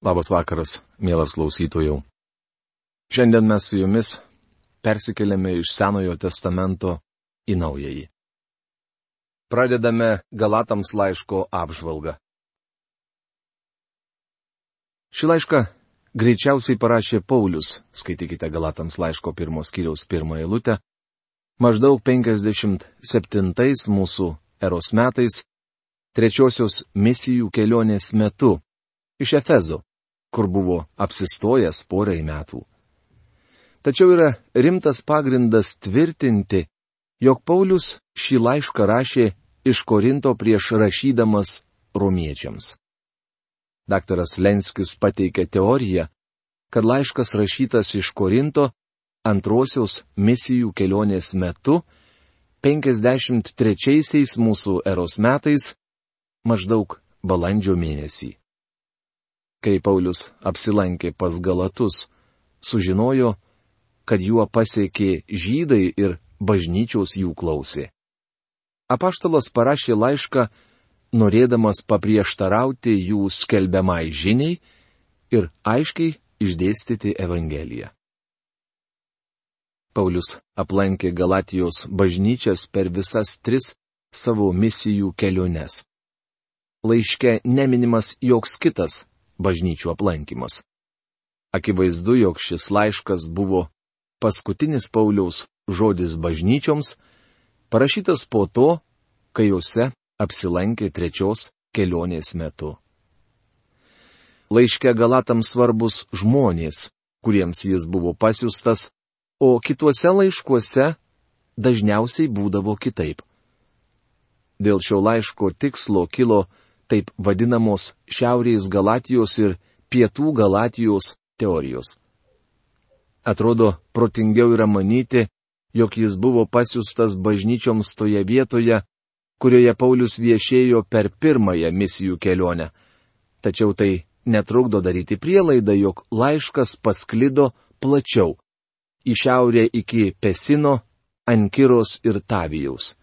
Labas vakaras, mielas klausytojų. Šiandien mes su jumis persikeliame iš Senojo testamento į Naująjį. Pradedame Galatams laiško apžvalgą. Šį laišką greičiausiai parašė Paulius, skaitykite Galatams laiško pirmos kiriaus pirmą eilutę, maždaug 57 mūsų eros metais, trečiosios misijų kelionės metu iš Efezo kur buvo apsistojęs porai metų. Tačiau yra rimtas pagrindas tvirtinti, jog Paulius šį laišką rašė iš Korinto prieš rašydamas romiečiams. Daktaras Lenskis pateikė teoriją, kad laiškas rašytas iš Korinto antrosios misijų kelionės metu, 53 mūsų eros metais, maždaug balandžio mėnesį kai Paulius apsilankė pas Galatus, sužinojo, kad juo pasiekė žydai ir bažnyčios jų klausė. Apaštalas parašė laišką, norėdamas paprieštarauti jų skelbiamai žiniai ir aiškiai išdėstyti Evangeliją. Paulius aplankė Galatijos bažnyčias per visas tris savo misijų keliones. Laiške neminimas joks kitas bažnyčių aplankimas. Akivaizdu, jog šis laiškas buvo paskutinis Pauliaus žodis bažnyčioms, parašytas po to, kai juose apsilankė trečios kelionės metu. Laiške Galatams svarbus žmonės, kuriems jis buvo pasiustas, o kituose laiškuose dažniausiai būdavo kitaip. Dėl šio laiško tikslo kilo taip vadinamos Šiaurės Galatijos ir Pietų Galatijos teorijos. Atrodo, protingiau yra manyti, jog jis buvo pasiustas bažnyčioms toje vietoje, kurioje Paulius viešėjo per pirmąją misijų kelionę. Tačiau tai netrukdo daryti prielaidą, jog laiškas pasklido plačiau - į šiaurę iki Pesino, Ankiros ir Tavijaus.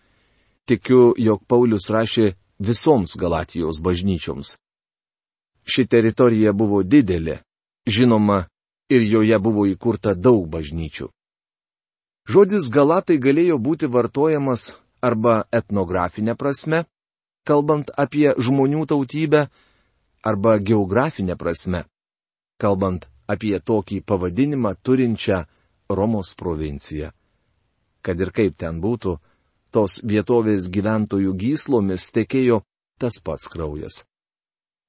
Tikiu, jog Paulius rašė visoms Galatijos bažnyčioms. Ši teritorija buvo didelė, žinoma, ir joje buvo įkurta daug bažnyčių. Žodis Galatai galėjo būti vartojamas arba etnografinė prasme, kalbant apie žmonių tautybę, arba geografinė prasme, kalbant apie tokį pavadinimą turinčią Romos provinciją. Kad ir kaip ten būtų, tos vietovės gyventojų gyslomis tekėjo tas pats kraujas.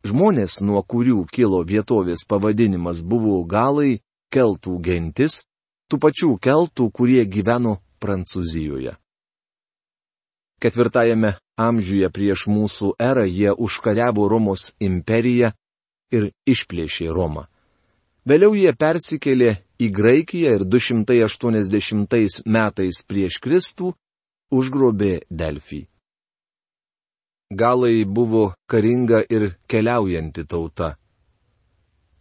Žmonės, nuo kurių kilo vietovės pavadinimas, buvo galai, keltų gentis, tų pačių keltų, kurie gyveno Prancūzijoje. Ketvirtajame amžiuje prieš mūsų erą jie užkariavo Romos imperiją ir išplėšė Romą. Vėliau jie persikėlė į Graikiją ir 280 metais prieš Kristų užgrobė Delfį. Galai buvo karinga ir keliaujanti tauta.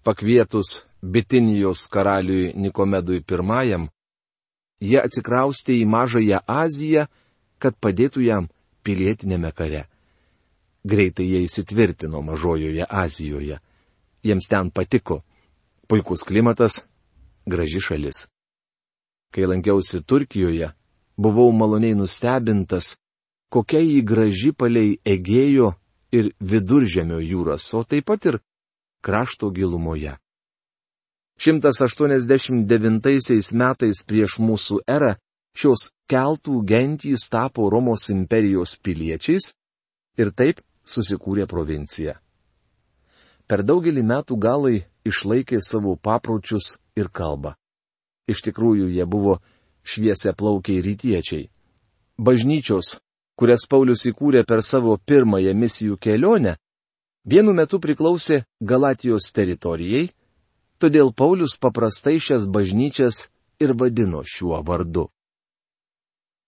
Pakvietus Bitinijos karaliui Nikomedui I, jie atsikraustė į Mažąją Aziją, kad padėtų jam pilietinėme kare. Greitai jie įsitvirtino Mažojoje Azijoje. Jiems ten patiko. Puikus klimatas, graži šalis. Kai lankiausi Turkijoje, buvau maloniai nustebintas, kokia jį graži palei Egėjo ir Viduržemio jūras, o taip pat ir krašto gilumoje. 189 metais prieš mūsų erą šios keltų gentys tapo Romos imperijos piliečiais ir taip susikūrė provincija. Per daugelį metų galai išlaikė savo papročius ir kalbą. Iš tikrųjų, jie buvo šviesia plaukiai rytiečiai. Bažnyčios, kurias Paulius įkūrė per savo pirmąją misijų kelionę, vienu metu priklausė Galatijos teritorijai, todėl Paulius paprastai šias bažnyčias ir vadino šiuo vardu.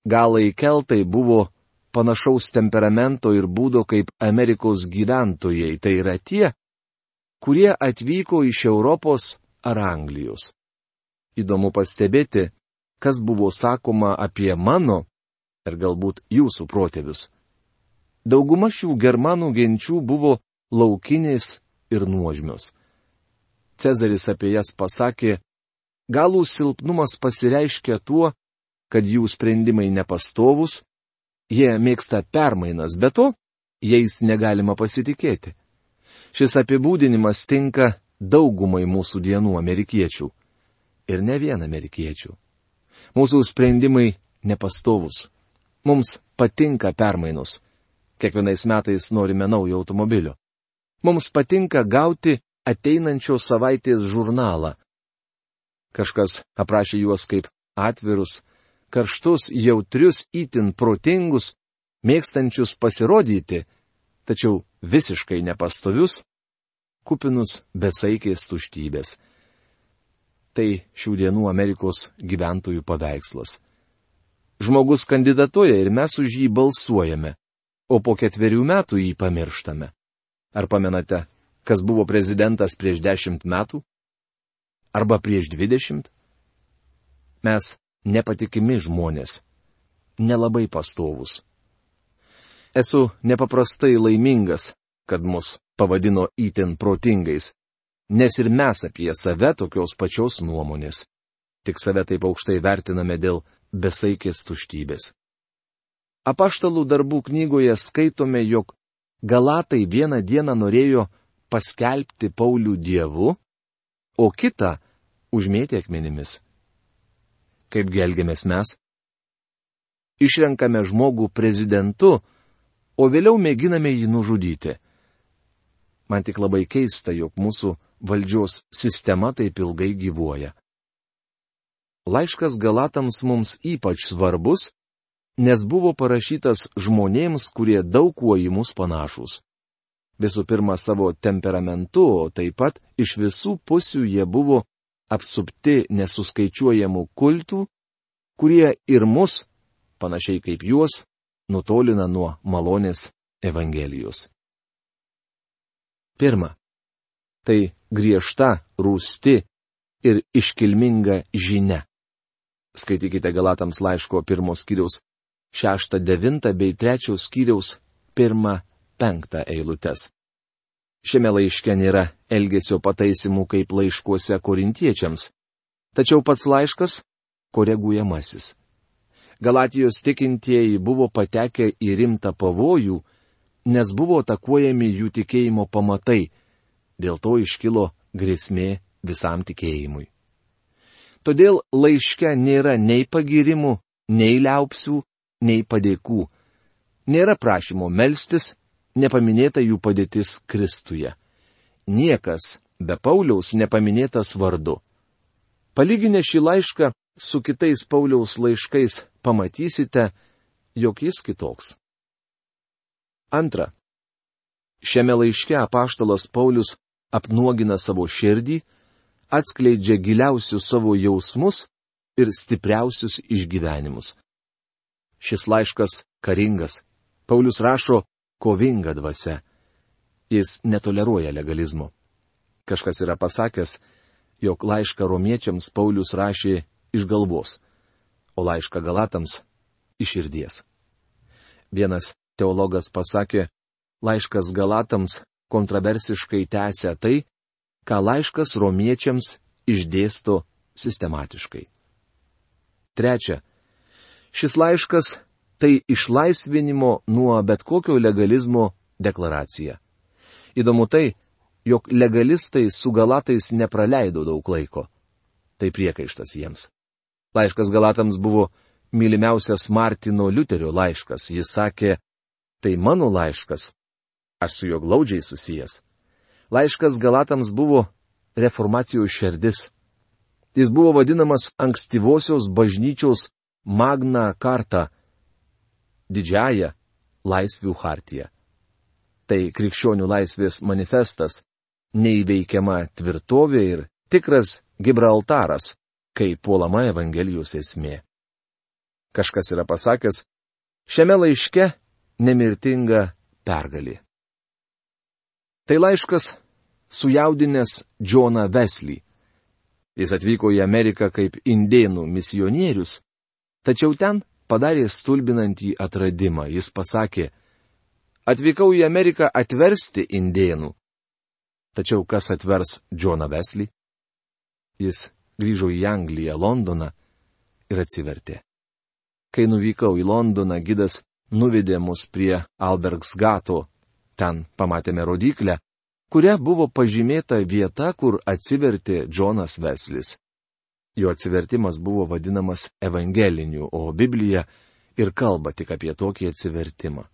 Galai keltai buvo panašaus temperamento ir būdo kaip Amerikos gyventojai, tai yra tie, kurie atvyko iš Europos ar Anglijos. Įdomu pastebėti, kas buvo sakoma apie mano ir galbūt jūsų protėvius. Dauguma šių germanų genčių buvo laukinės ir nuožmios. Cezaris apie jas pasakė, galų silpnumas pasireiškia tuo, kad jų sprendimai nepastovus, jie mėgsta permainas, bet to jais negalima pasitikėti. Šis apibūdinimas tinka daugumai mūsų dienų amerikiečių. Ir ne vien amerikiečių. Mūsų sprendimai nepastovus. Mums patinka permainos. Kiekvienais metais norime naujo automobilio. Mums patinka gauti ateinančios savaitės žurnalą. Kažkas aprašė juos kaip atvirus, karštus, jautrius, itin protingus, mėgstančius pasirodyti, tačiau visiškai nepastovius, kupinus besaikės tuštybės. Tai šių dienų Amerikos gyventojų paveikslas. Žmogus kandidatuoja ir mes už jį balsuojame, o po ketverių metų jį pamirštame. Ar pamenate, kas buvo prezidentas prieš dešimt metų? Arba prieš dvidešimt? Mes nepatikimi žmonės, nelabai pastovus. Esu nepaprastai laimingas, kad mus pavadino įtin protingais, nes ir mes apie save tokios pačios nuomonės. Tik save taip aukštai vertiname dėl besaikės tuštybės. Apaštalų darbų knygoje skaitome, jog Galatai vieną dieną norėjo paskelbti Paulių dievu, o kitą užmėti akmenimis. Kaip gelgiamės mes? Išrenkame žmogų prezidentu, o vėliau mėginame jį nužudyti. Man tik labai keista, jog mūsų valdžios sistema taip ilgai gyvuoja. Laiškas Galatams mums ypač svarbus, nes buvo parašytas žmonėms, kurie daug kuo į mus panašus. Visų pirma, savo temperamentu, o taip pat iš visų pusių jie buvo apsupti nesuskaičiuojamų kultų, kurie ir mus, panašiai kaip juos, nutolina nuo malonės Evangelijos. Pirma. Tai griežta, rūsti ir iškilminga žinia. Skaitykite Galatams laiško pirmos skyriaus 6-9 bei 3 skyriaus 1-5 eilutes. Šiame laiške nėra elgesio pataisimų kaip laiškuose korintiečiams, tačiau pats laiškas koreguojamasis. Galatijos tikintieji buvo patekę į rimtą pavojų, nes buvo atakuojami jų tikėjimo pamatai, dėl to iškilo grėsmė visam tikėjimui. Todėl laiške nėra nei pagirimų, nei liaupsių, nei padėkų. Nėra prašymo melstis, nepaminėta jų padėtis Kristuje. Niekas be Pauliaus nepaminėtas vardu. Palyginę šį laišką su kitais Pauliaus laiškais pamatysite, jog jis kitoks. Antra. Šiame laiške apaštalas Paulius apnuogina savo širdį, atskleidžia giliausius savo jausmus ir stipriausius išgyvenimus. Šis laiškas karingas. Paulius rašo kovinga dvasia. Jis netoleruoja legalizmo. Kažkas yra pasakęs, jog laišką romiečiams Paulius rašė iš galvos o laišką Galatams - iš širdies. Vienas teologas pasakė, laiškas Galatams kontroversiškai tęsia tai, ką laiškas romiečiams išdėsto sistematiškai. Trečia. Šis laiškas - tai išlaisvinimo nuo bet kokio legalizmo deklaracija. Įdomu tai, jog legalistai su galatais nepraleido daug laiko. Tai priekaištas jiems. Laiškas Galatams buvo mylimiausias Martino Liuterio laiškas. Jis sakė, tai mano laiškas. Aš su juo glaudžiai susijęs. Laiškas Galatams buvo reformacijos šerdis. Jis buvo vadinamas ankstyvosios bažnyčios Magna Karta - didžiaja laisvių hartija. Tai krikščionių laisvės manifestas, neįveikiama tvirtovė ir tikras Gibraltaras, kai puolama Evangelijos esmė. Kažkas yra pasakęs, šiame laiške nemirtinga pergalė. Tai laiškas sujaudinęs Džoną Vesley. Jis atvyko į Ameriką kaip indėnų misionierius, tačiau ten padarė stulbinantį atradimą. Jis pasakė, atvykau į Ameriką atversti indėnų. Tačiau kas atvers Džoną Veslį? Jis grįžo į Angliją, Londoną ir atsivertė. Kai nuvykau į Londoną, gidas nuvedė mus prie Albergsgato. Ten pamatėme rodiklę, kuria buvo pažymėta vieta, kur atsivertė Džonas Veslis. Jo atsivertimas buvo vadinamas evangeliniu, o Biblija ir kalba tik apie tokį atsivertimą.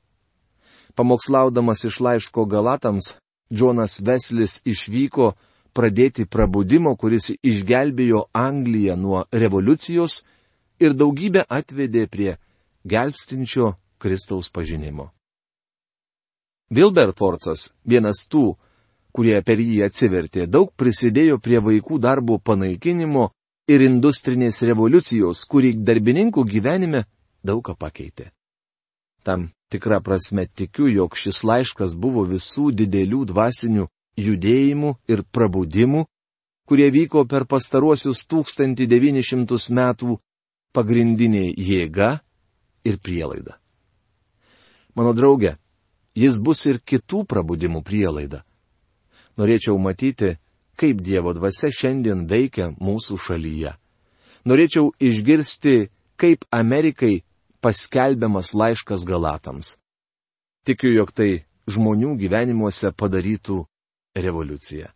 Pamokslaudamas iš laiško Galatams, Džonas Veslis išvyko pradėti prabudimo, kuris išgelbėjo Angliją nuo revoliucijos ir daugybę atvedė prie gelbstinčio Kristaus pažinimo. Wilberforcas, vienas tų, kurie per jį atsivertė, daug prisidėjo prie vaikų darbo panaikinimo ir industrinės revoliucijos, kuri darbininkų gyvenime daug ką pakeitė. Tam tikrą prasme tikiu, jog šis laiškas buvo visų didelių dvasinių judėjimų ir prabudimų, kurie vyko per pastaruosius 1900 metų pagrindinė jėga ir prielaida. Mano draugė, jis bus ir kitų prabudimų prielaida. Norėčiau matyti, kaip Dievo dvasia šiandien veikia mūsų šalyje. Norėčiau išgirsti, kaip Amerikai paskelbiamas laiškas Galatams. Tikiu, jog tai žmonių gyvenimuose padarytų revoliuciją.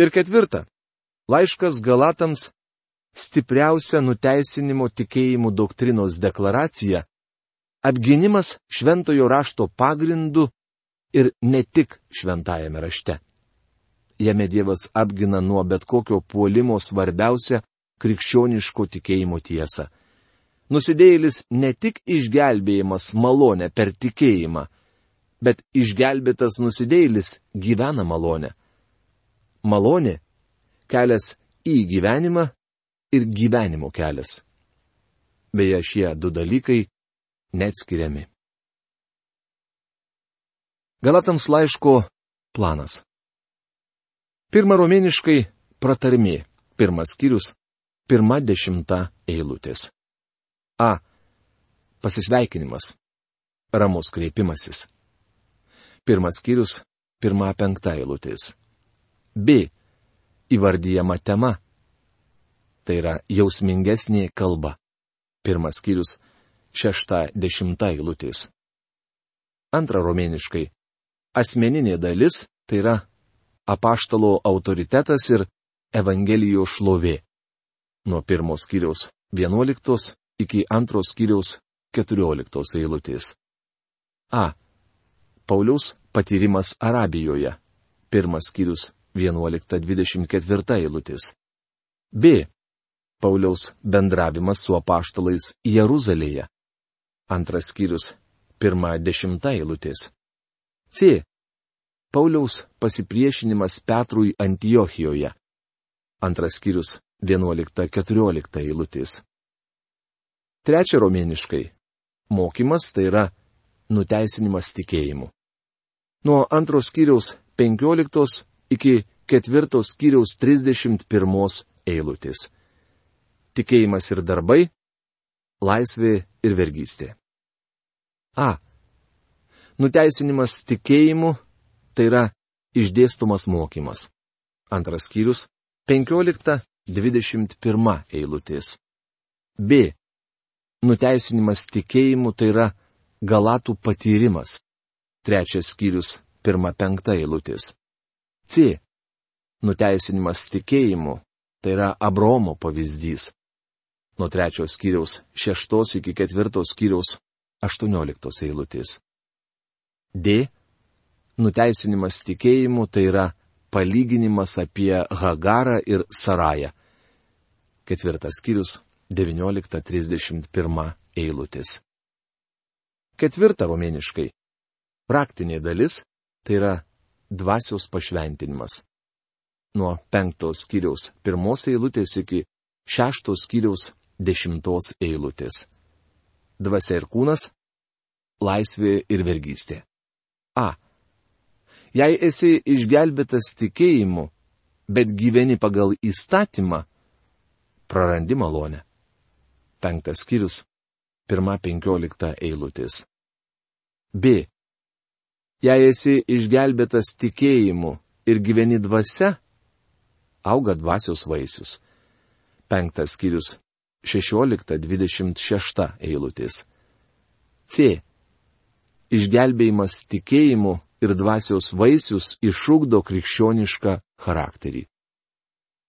Ir ketvirta. Laiškas Galatams stipriausia nuteisinimo tikėjimų doktrinos deklaracija - apginimas šventojo rašto pagrindu ir ne tik šventajame rašte. Jame Dievas apgina nuo bet kokio puolimo svarbiausią krikščioniško tikėjimo tiesą. Nusidėjėlis ne tik išgelbėjimas malonę per tikėjimą, bet išgelbėtas nusidėjėlis gyvena malonę. Malonė - kelias į gyvenimą ir gyvenimo kelias. Beje, šie du dalykai neatskiriami. Galatams laiško planas. Pirma romėniškai pratarmė. Pirmas skyrius. Pirma dešimta eilutės. A. Pasisveikinimas. Ramus kreipimasis. Pirmas skyrius. Pirma penkta eilutės. B. Įvardyjama tema. Tai yra jausmingesnė kalba. Pirmas skyrius. Šešta dešimta eilutės. Antra romėniškai. Asmeninė dalis tai yra apaštalo autoritetas ir Evangelijos šlovė. Nuo pirmos skyriaus 11 iki antros skyriaus 14 eilutės. A. Pauliaus patyrimas Arabijoje. Pirmas skyrius 11-24 eilutės. B. Pauliaus bendravimas su apaštalais Jeruzalėje. Antras skyrius 1-10 eilutės. C. Pauliaus pasipriešinimas Petrui Antijochijoje. Antras skyrius 11-14 eilutės. Trečia romėniškai. Mokymas tai yra nuteisinimas tikėjimu. Nuo antros skyriaus 15 iki ketvirtos skyriaus 31 eilutės. Tikėjimas ir darbai - laisvė ir vergystė. A. Nuteisinimas tikėjimu tai yra išdėstomas mokymas. Antras skyrius - 15-21 eilutės. B. Nuteisinimas tikėjimu tai yra galatų patyrimas. Trečias skyrius - 1-5 eilutės. C. Nuteisinimas tikėjimu tai yra Abromo pavyzdys. Nuo trečios skyriaus 6 iki ketvirtos skyriaus 18 eilutės. D nuteisinimas tikėjimu tai yra palyginimas apie Hagarą ir Sarają. Ketvirtas skyrius 19.31 eilutės. Ketvirta romėniškai. Praktinė dalis tai yra dvasios pašventinimas. Nuo penktos skyriaus pirmos eilutės iki šeštos skyriaus dešimtos eilutės. Dvasia ir kūnas - laisvė ir vergystė. A. Jei esi išgelbėtas tikėjimu, bet gyveni pagal įstatymą, prarandi malonę. Penktas skyrius, pirma penkiolikta eilutės. B. Jei esi išgelbėtas tikėjimu ir gyveni dvasia, auga dvasios vaisius. Penktas skyrius 16-26 eilutės. C. Išgelbėjimas tikėjimu ir dvasios vaisius išūkdo krikščionišką charakterį.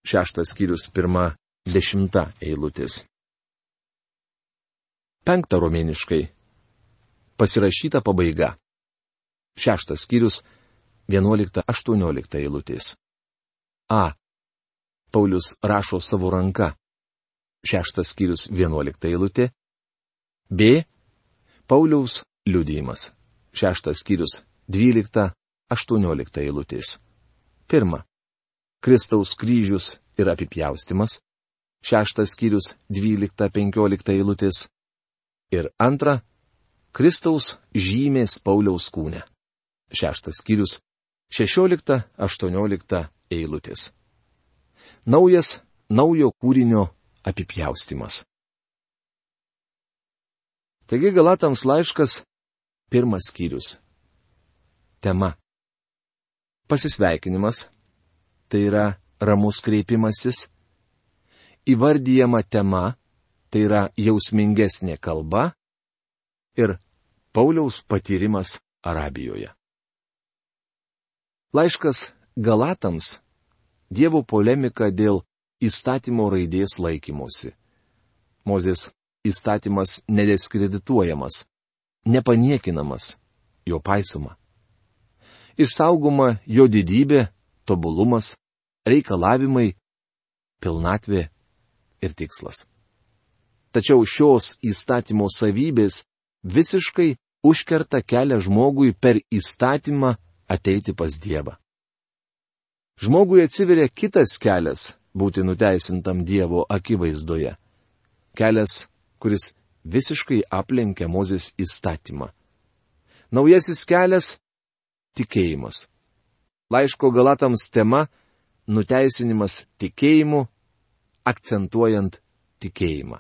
Šeštas skyrius pirma dešimta eilutės. Penkta romėniškai. Pasirašyta pabaiga. Šeštas skyrius 11-18 eilutės. A. Paulius rašo savo ranka. Šeštas skyrius 11 eilutė. B. Pauliaus liudijimas. Šeštas skyrius 12-18 eilutės. Pirma. Kristaus kryžius ir apipjaustimas. Šeštas skyrius 12-15 eilutės. Ir antra. Kristaus žymės Pauliaus kūne. Šeštas skyrius 16-18 eilutės. Naujas naujo kūrinio apipjaustimas. Taigi Galatams laiškas pirmas skyrius. Tema. Pasisveikinimas. Tai yra ramus kreipimasis. Įvardyjama tema. Tai yra jausmingesnė kalba. Ir Pauliaus patyrimas Arabijoje. Laiškas Galatams - Dievo polemika dėl įstatymo raidės laikymosi. Mozės įstatymas nedeskredituojamas, nepaniekinamas, jo paisoma. Išsaugoma jo didybė, tobulumas, reikalavimai, pilnatvė ir tikslas. Tačiau šios įstatymo savybės visiškai užkerta kelią žmogui per įstatymą ateiti pas Dievą. Žmogui atsiveria kitas kelias būti nuteisintam Dievo akivaizdoje. Kelias, kuris visiškai aplenkia Mozės įstatymą. Naujasis kelias - tikėjimas. Laiško galatams tema - nuteisinimas tikėjimu, akcentuojant tikėjimą.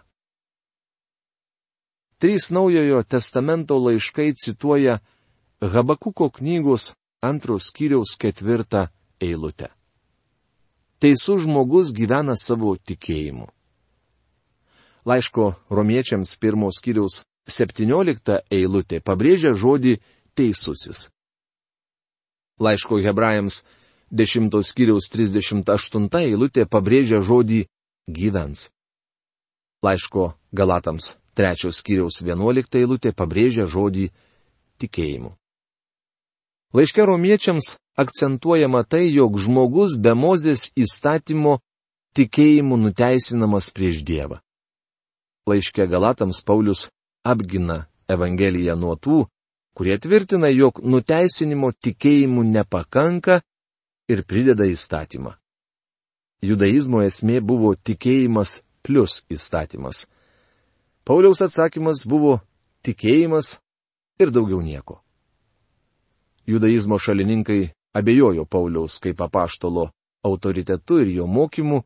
Trys naujojo testamento laiškai cituoja Habakuko knygos antros skyriaus ketvirtą eilutę. Teisus žmogus gyvena savo tikėjimu. Laiško romiečiams pirmos skyriaus 17 eilutė pabrėžia žodį teisusis. Laiško hebrajams 10 skyriaus 38 eilutė pabrėžia žodį gyvens. Laiško galatams 3 skyriaus 11 eilutė pabrėžia žodį tikėjimu. Laiške romiečiams akcentuojama tai, jog žmogus be mozės įstatymo tikėjimu nuteisinamas prieš Dievą. Laiške Galatams Paulius apgina Evangeliją nuo tų, kurie tvirtina, jog nuteisinimo tikėjimu nepakanka ir prideda įstatymą. Judaizmo esmė buvo tikėjimas plus įstatymas. Pauliaus atsakymas buvo tikėjimas ir daugiau nieko. Judaizmo šalininkai abejojo Pauliaus kaip apaštalo autoritetu ir jo mokymu,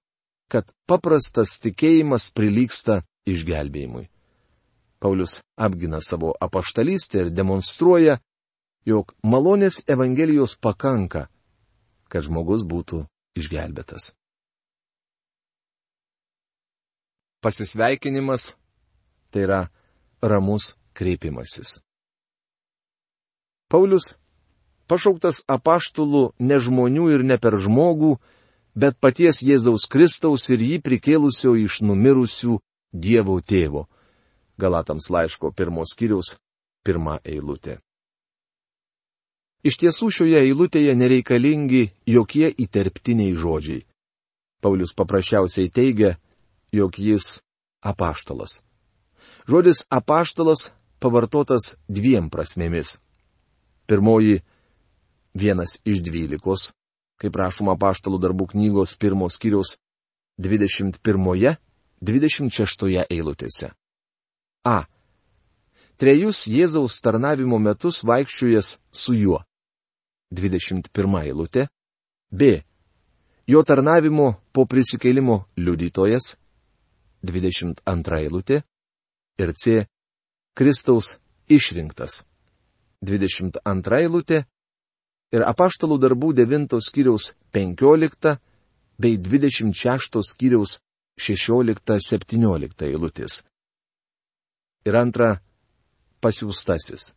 kad paprastas tikėjimas prilyksta išgelbėjimui. Paulius apgina savo apaštalystę ir demonstruoja, jog malonės Evangelijos pakanka, kad žmogus būtų išgelbėtas. Pasisveikinimas tai yra ramus kreipimasis. Paulius pašauktas apaštalų ne žmonių ir ne per žmogų, bet paties Jėzaus Kristaus ir jį prikėlusio iš numirusių Dievo tėvo. Galatams laiško pirmos skyriaus pirmą eilutę. Iš tiesų šioje eilutėje nereikalingi jokie įterptiniai žodžiai. Paulius paprasčiausiai teigia, jog jis apaštalas. Žodis apaštalas pavartotas dviem prasmėmis. Pirmoji vienas iš dvylikos, kaip rašoma paštalų darbų knygos pirmos kiriaus 21-26 eilutėse. A. Trejus Jėzaus tarnavimo metus vaikščiojęs su juo. 21 eilutė. B. Jo tarnavimo po prisikeilimo liudytojas. 22 eilutė. Ir C. Kristaus išrinktas. 22 eilutė ir apaštalų darbų 9 skyriaus 15 bei 26 skyriaus 16-17 eilutės. Ir antra - pasiūstasis.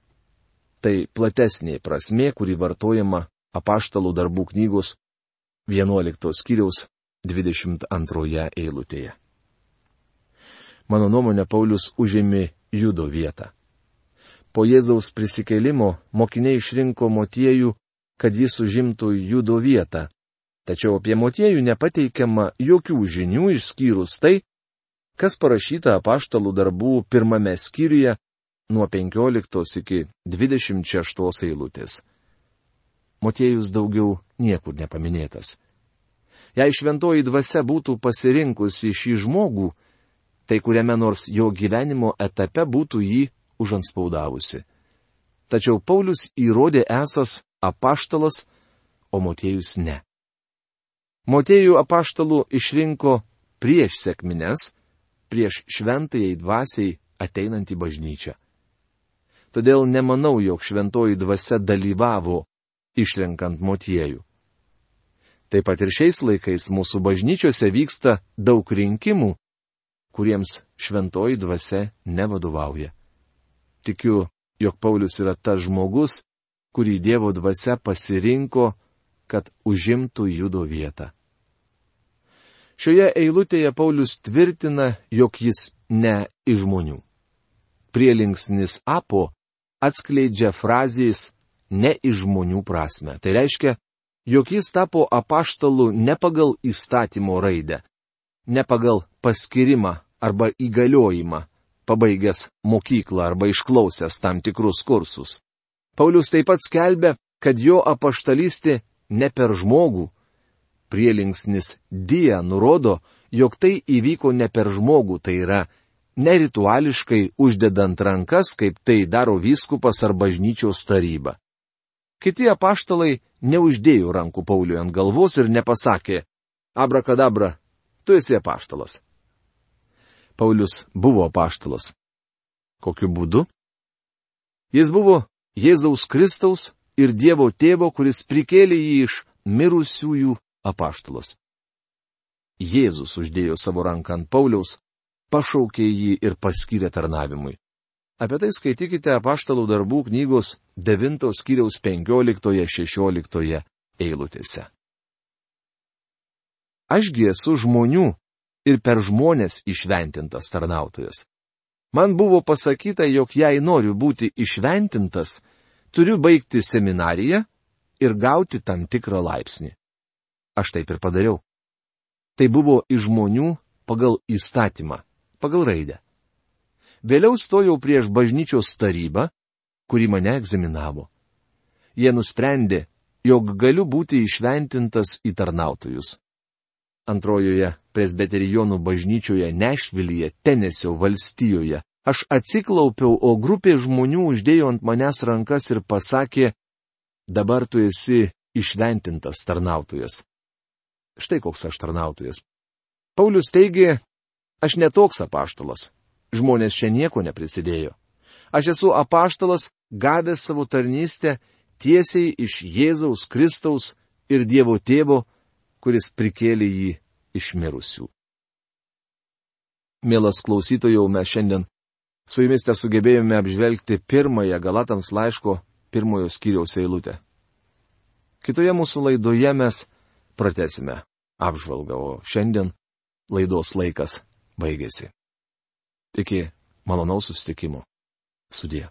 Tai platesnė prasme, kuri vartojama apaštalų darbų knygos 11 skyriaus 22 eilutėje. Mano nuomonė, Paulius užėmė judo vietą. Po Jėzaus prisikelimo mokiniai išrinko motiejų, kad jis užimtų judo vietą, tačiau apie motiejų nepateikiama jokių žinių išskyrus tai, kas parašyta apaštalų darbų pirmame skyriuje nuo 15 iki 26 eilutės. Motiejus daugiau niekur nepaminėtas. Jei šventoji dvasia būtų pasirinkusi šį žmogų, tai kuriame nors jo gyvenimo etape būtų jį užanspaudavusi. Tačiau Paulius įrodė esas apaštalas, o motiejus ne. Motiejų apaštalų išrinko prieš sėkmines, prieš šventajai dvasiai ateinant į bažnyčią. Todėl nemanau, jog šventoji dvasia dalyvavo išrenkant motiejų. Taip pat ir šiais laikais mūsų bažnyčiose vyksta daug rinkimų, kuriems šventoji dvasia nevadovauja. Tikiu, jog Paulius yra tas žmogus, kurį Dievo dvasia pasirinko, kad užimtų judo vietą. Šioje eilutėje Paulius tvirtina, jog jis ne iš žmonių. Prielinksnis apo atskleidžia frazės ne iš žmonių prasme. Tai reiškia, jog jis tapo apaštalu ne pagal įstatymo raidę, ne pagal paskirimą arba įgaliojimą, pabaigęs mokyklą arba išklausęs tam tikrus kursus. Paulius taip pat skelbia, kad jo apaštalystė ne per žmogų. Prielinksnis die nurodo, jog tai įvyko ne per žmogų, tai yra nerituališkai uždedant rankas, kaip tai daro vyskupas ar bažnyčios taryba. Kiti apaštalai neuždėjo rankų Pauliui ant galvos ir nepasakė, Abrakadabra, tu esi apaštalas. Paulius buvo apaštalas. Kokiu būdu? Jis buvo Jėzaus Kristaus ir Dievo tėvo, kuris prikėlė jį iš mirusiųjų apaštalas. Jėzus uždėjo savo ranką ant Pauliaus, pašaukė jį ir paskyrė tarnavimui. Apie tai skaitykite apaštalų darbų knygos 9 skyriaus 15-16 eilutėse. Ašgi esu žmonių ir per žmonės išventintas tarnautojas. Man buvo pasakyta, jog jei noriu būti išventintas, turiu baigti seminariją ir gauti tam tikrą laipsnį. Aš taip ir padariau. Tai buvo iš žmonių pagal įstatymą, pagal raidę. Vėliau stojau prieš bažnyčios tarybą, kuri mane egzaminavo. Jie nusprendė, jog galiu būti išventintas į tarnautojus. Antrojoje presbiterijonų bažnyčioje Nešvilyje, Tenesio valstijoje, aš atsiklaupiau, o grupė žmonių uždėjo ant manęs rankas ir pasakė, dabar tu esi išventintas tarnautojas. Štai koks aš tarnautojas. Paulius teigė, aš netoks apaštalas, žmonės čia nieko neprisidėjo. Aš esu apaštalas, gavęs savo tarnystę tiesiai iš Jėzaus Kristaus ir Dievo tėvo, kuris prikėlė jį iš mirusių. Mielas klausytojau, mes šiandien su jumis te sugebėjome apžvelgti pirmąją Galatams laiško pirmojo skyriaus eilutę. Kitoje mūsų laidoje mes pratesime apžvalgą, o šiandien laidos laikas baigėsi. Iki malonaus susitikimo. Sudie.